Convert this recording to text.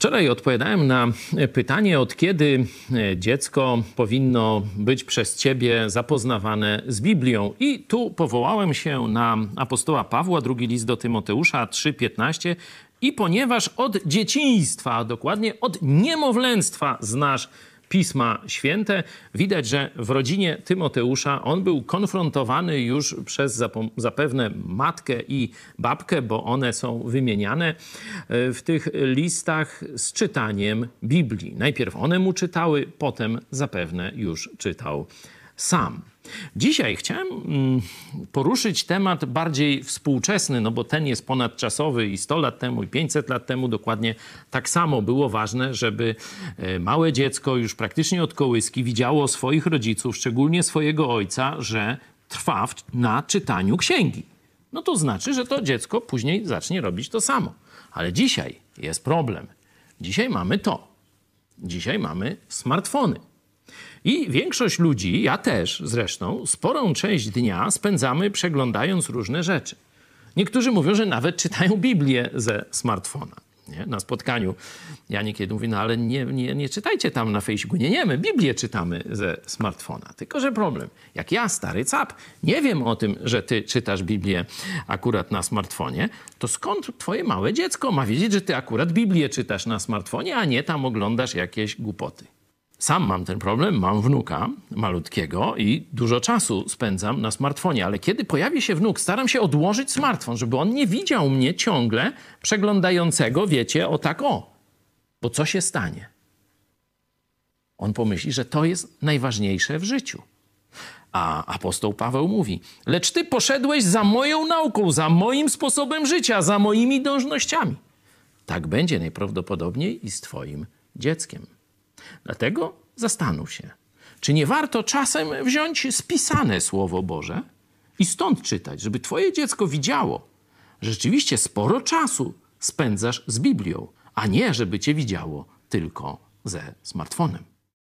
Wczoraj odpowiadałem na pytanie, od kiedy e, dziecko powinno być przez ciebie zapoznawane z Biblią. I tu powołałem się na apostoła Pawła, drugi list do Tymoteusza 3:15. I ponieważ od dzieciństwa, a dokładnie od niemowlęctwa znasz Pisma Święte. Widać, że w rodzinie Tymoteusza on był konfrontowany już przez zapewne matkę i babkę, bo one są wymieniane e, w tych listach z czytaniem Biblii. Najpierw one mu czytały, potem zapewne już czytał sam. Dzisiaj chciałem mm, poruszyć temat bardziej współczesny, no bo ten jest ponadczasowy i 100 lat temu, i 500 lat temu dokładnie tak samo było ważne, żeby e, małe dziecko już praktycznie od kołyski widziało swoich rodziców, szczególnie swojego ojca, że trwa na czytaniu księgi. No to znaczy, że to dziecko później zacznie robić to samo. Ale dzisiaj jest problem. Dzisiaj mamy to. Dzisiaj mamy smartfony. I większość ludzi, ja też zresztą, sporą część dnia spędzamy przeglądając różne rzeczy. Niektórzy mówią, że nawet czytają Biblię ze smartfona. Nie? Na spotkaniu ja niekiedy mówię, no ale nie, nie, nie czytajcie tam na Facebooku. Nie, nie, my Biblię czytamy ze smartfona. Tylko, że problem. Jak ja, stary cap, nie wiem o tym, że ty czytasz Biblię akurat na smartfonie, to skąd twoje małe dziecko ma wiedzieć, że ty akurat Biblię czytasz na smartfonie, a nie tam oglądasz jakieś głupoty? Sam mam ten problem, mam wnuka malutkiego i dużo czasu spędzam na smartfonie, ale kiedy pojawi się wnuk, staram się odłożyć smartfon, żeby on nie widział mnie ciągle przeglądającego, wiecie, o tak o. Bo co się stanie? On pomyśli, że to jest najważniejsze w życiu. A apostoł Paweł mówi: Lecz ty poszedłeś za moją nauką, za moim sposobem życia, za moimi dążnościami. Tak będzie najprawdopodobniej i z twoim dzieckiem. Dlatego zastanów się, czy nie warto czasem wziąć spisane Słowo Boże i stąd czytać, żeby Twoje dziecko widziało, że rzeczywiście sporo czasu spędzasz z Biblią, a nie żeby Cię widziało tylko ze smartfonem.